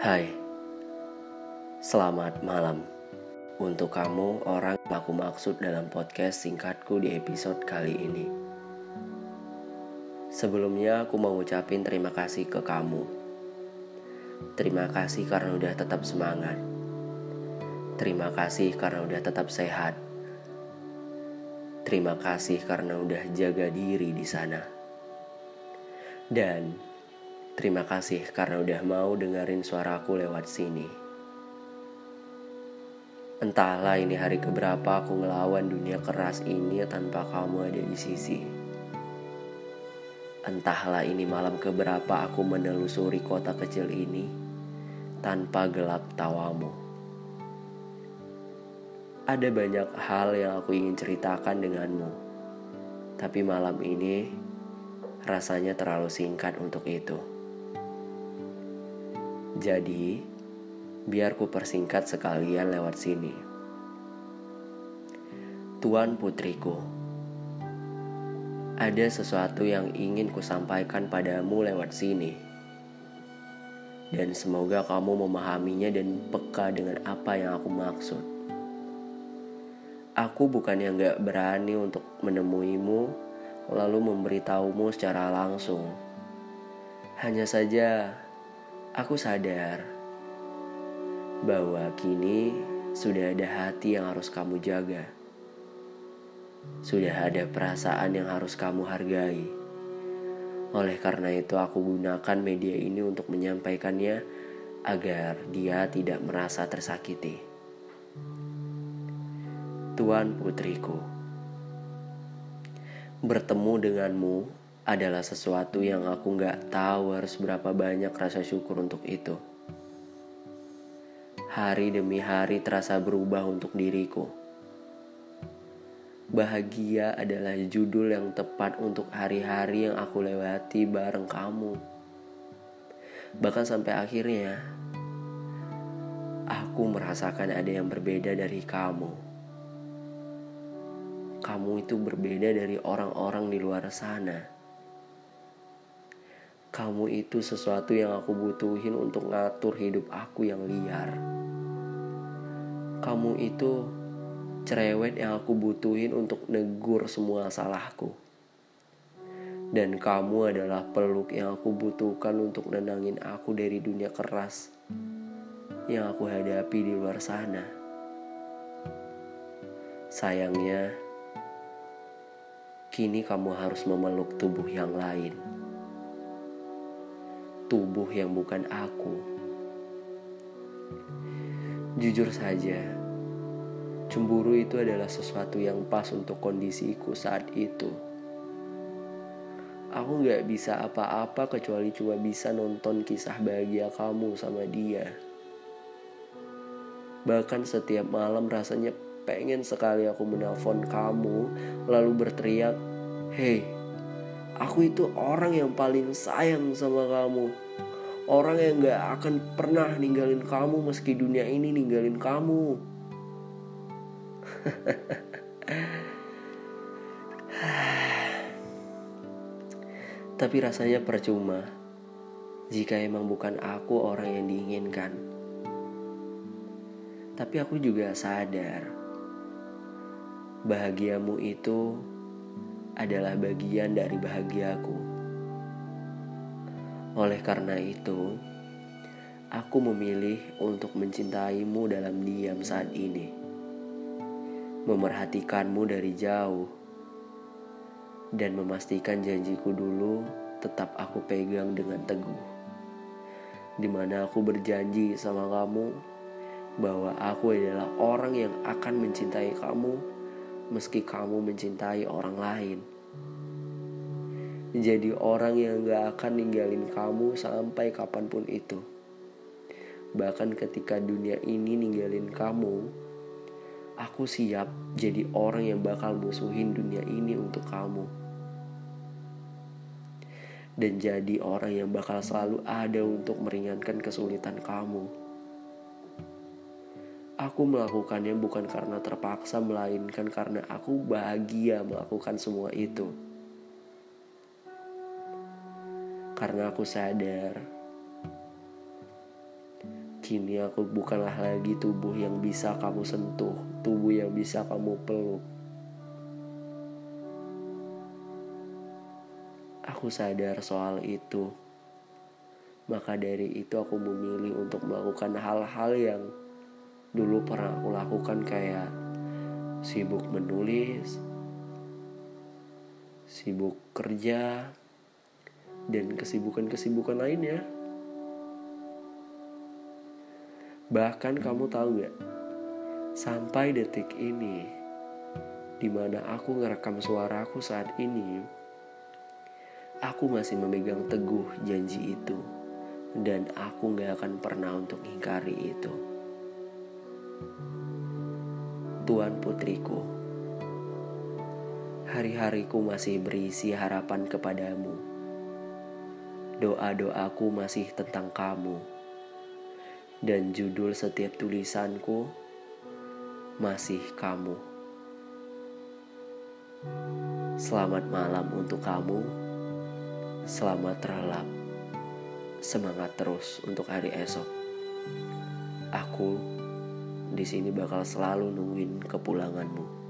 Hai, selamat malam untuk kamu orang yang aku maksud dalam podcast singkatku di episode kali ini. Sebelumnya aku mau ngucapin terima kasih ke kamu. Terima kasih karena udah tetap semangat. Terima kasih karena udah tetap sehat. Terima kasih karena udah jaga diri di sana. Dan Terima kasih karena udah mau dengerin suaraku lewat sini. Entahlah ini hari keberapa aku ngelawan dunia keras ini tanpa kamu ada di sisi. Entahlah ini malam keberapa aku menelusuri kota kecil ini tanpa gelap tawamu. Ada banyak hal yang aku ingin ceritakan denganmu. Tapi malam ini rasanya terlalu singkat untuk itu. Jadi, biar ku persingkat sekalian lewat sini. Tuan putriku, ada sesuatu yang ingin ku sampaikan padamu lewat sini. Dan semoga kamu memahaminya dan peka dengan apa yang aku maksud. Aku bukan yang gak berani untuk menemuimu lalu memberitahumu secara langsung. Hanya saja Aku sadar bahwa kini sudah ada hati yang harus kamu jaga. Sudah ada perasaan yang harus kamu hargai. Oleh karena itu, aku gunakan media ini untuk menyampaikannya agar dia tidak merasa tersakiti. Tuan putriku, bertemu denganmu adalah sesuatu yang aku nggak tahu harus berapa banyak rasa syukur untuk itu. Hari demi hari terasa berubah untuk diriku. Bahagia adalah judul yang tepat untuk hari-hari yang aku lewati bareng kamu. Bahkan sampai akhirnya, aku merasakan ada yang berbeda dari kamu. Kamu itu berbeda dari orang-orang di luar sana kamu itu sesuatu yang aku butuhin untuk ngatur hidup aku yang liar. Kamu itu cerewet yang aku butuhin untuk negur semua salahku. Dan kamu adalah peluk yang aku butuhkan untuk nenangin aku dari dunia keras yang aku hadapi di luar sana. Sayangnya, kini kamu harus memeluk tubuh yang lain tubuh yang bukan aku. Jujur saja, cemburu itu adalah sesuatu yang pas untuk kondisiku saat itu. Aku gak bisa apa-apa kecuali cuma bisa nonton kisah bahagia kamu sama dia. Bahkan setiap malam rasanya pengen sekali aku menelpon kamu lalu berteriak, Hei, Aku itu orang yang paling sayang sama kamu. Orang yang gak akan pernah ninggalin kamu meski dunia ini ninggalin kamu. Tapi rasanya percuma jika emang bukan aku orang yang diinginkan. Tapi aku juga sadar bahagiamu itu adalah bagian dari bahagiaku. Oleh karena itu, aku memilih untuk mencintaimu dalam diam saat ini, memerhatikanmu dari jauh, dan memastikan janjiku dulu tetap aku pegang dengan teguh. Di mana aku berjanji sama kamu bahwa aku adalah orang yang akan mencintai kamu meski kamu mencintai orang lain. Jadi orang yang gak akan ninggalin kamu sampai kapan pun itu. Bahkan ketika dunia ini ninggalin kamu, aku siap jadi orang yang bakal musuhin dunia ini untuk kamu. Dan jadi orang yang bakal selalu ada untuk meringankan kesulitan kamu. Aku melakukannya bukan karena terpaksa, melainkan karena aku bahagia melakukan semua itu. Karena aku sadar Kini aku bukanlah lagi tubuh yang bisa kamu sentuh, tubuh yang bisa kamu peluk. Aku sadar soal itu. Maka dari itu aku memilih untuk melakukan hal-hal yang dulu pernah aku lakukan kayak sibuk menulis, sibuk kerja, dan kesibukan-kesibukan lainnya. Bahkan kamu tahu gak, sampai detik ini, di mana aku ngerekam suaraku saat ini, aku masih memegang teguh janji itu, dan aku gak akan pernah untuk ingkari itu. Tuan putriku, hari-hariku masih berisi harapan kepadamu. Doa-doaku masih tentang kamu dan judul setiap tulisanku masih kamu. Selamat malam untuk kamu. Selamat terlelap. Semangat terus untuk hari esok. Aku di sini bakal selalu nungguin kepulanganmu.